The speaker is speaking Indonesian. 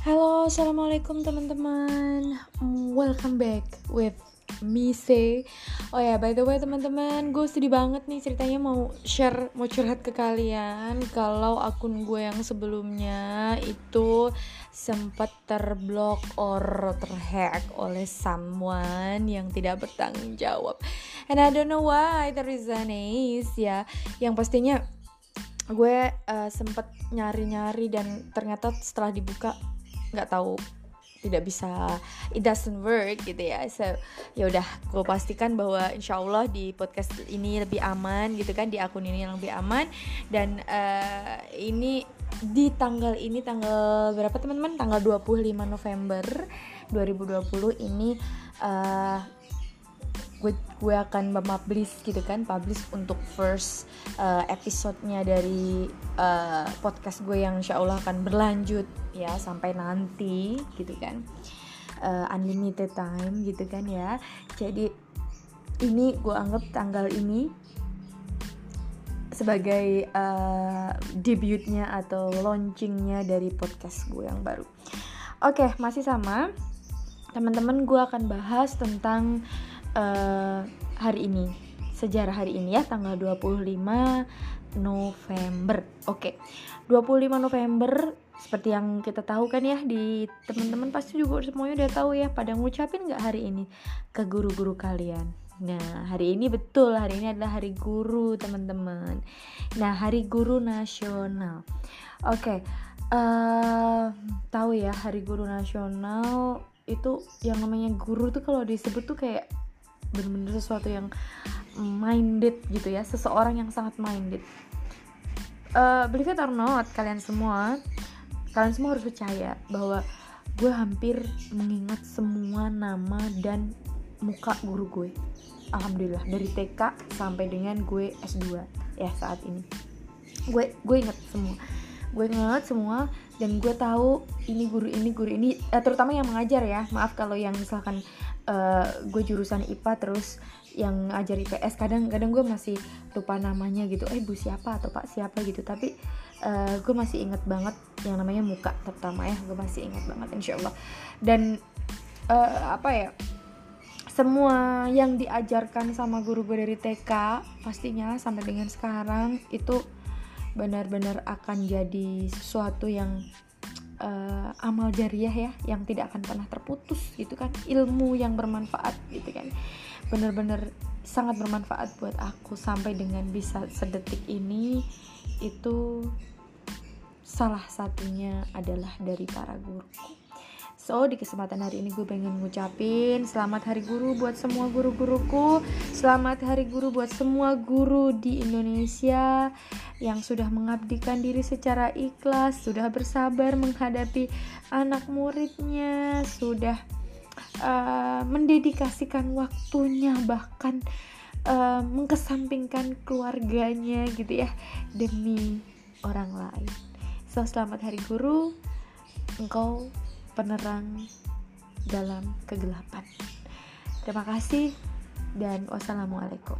assalamualaikum teman-teman. Welcome back with me say. Oh ya, by the way teman-teman, gue sedih banget nih ceritanya mau share, mau curhat ke kalian kalau akun gue yang sebelumnya itu sempat terblok or terhack oleh someone yang tidak bertanggung jawab. And I don't know why the reason is ya, yang pastinya gue uh, sempet nyari-nyari dan ternyata setelah dibuka nggak tahu tidak bisa it doesn't work gitu ya. So ya udah gue pastikan bahwa insya Allah di podcast ini lebih aman gitu kan di akun ini yang lebih aman. Dan uh, ini di tanggal ini tanggal berapa teman-teman? Tanggal 25 November 2020 ini uh, gue gue akan mempublish gitu kan publish untuk first uh, episodenya dari uh, podcast gue yang insya Allah akan berlanjut ya sampai nanti gitu kan. Uh, unlimited time gitu kan ya. Jadi ini gue anggap tanggal ini sebagai uh, debutnya atau launchingnya dari podcast gue yang baru. Oke okay, masih sama. Teman-teman gue akan bahas tentang uh, hari ini sejarah hari ini ya tanggal 25 November oke okay. 25 November seperti yang kita tahu kan ya di teman-teman pasti juga semuanya udah tahu ya pada ngucapin nggak hari ini ke guru-guru kalian Nah, hari ini betul, hari ini adalah hari guru, teman-teman. Nah, hari guru nasional. Oke, okay, uh, eh, tahu ya, hari guru nasional itu yang namanya guru tuh kalau disebut tuh kayak bener-bener sesuatu yang minded gitu ya seseorang yang sangat minded. Uh, believe it or not kalian semua kalian semua harus percaya bahwa gue hampir mengingat semua nama dan muka guru gue. Alhamdulillah dari TK sampai dengan gue S2 ya saat ini. Gue gue inget semua. Gue inget semua dan gue tahu ini guru ini guru ini eh, terutama yang mengajar ya. Maaf kalau yang misalkan uh, gue jurusan IPA terus yang ngajar IPS kadang-kadang gue masih lupa namanya gitu. Eh bu siapa? atau pak siapa? gitu. Tapi uh, gue masih inget banget yang namanya muka terutama ya. Gue masih inget banget insya Allah. Dan uh, apa ya semua yang diajarkan sama guru gue dari TK pastinya sampai dengan sekarang itu benar-benar akan jadi sesuatu yang uh, amal jariah ya yang tidak akan pernah terputus gitu kan. Ilmu yang bermanfaat gitu kan. Bener-bener sangat bermanfaat buat aku sampai dengan bisa sedetik ini. Itu salah satunya adalah dari para guruku So di kesempatan hari ini gue pengen ngucapin selamat hari guru buat semua guru-guruku. Selamat hari guru buat semua guru di Indonesia Yang sudah mengabdikan diri secara ikhlas Sudah bersabar menghadapi anak muridnya Sudah uh, mendedikasikan waktunya Bahkan uh, mengkesampingkan keluarganya gitu ya Demi orang lain So selamat hari guru Engkau penerang dalam kegelapan. Terima kasih dan wassalamualaikum.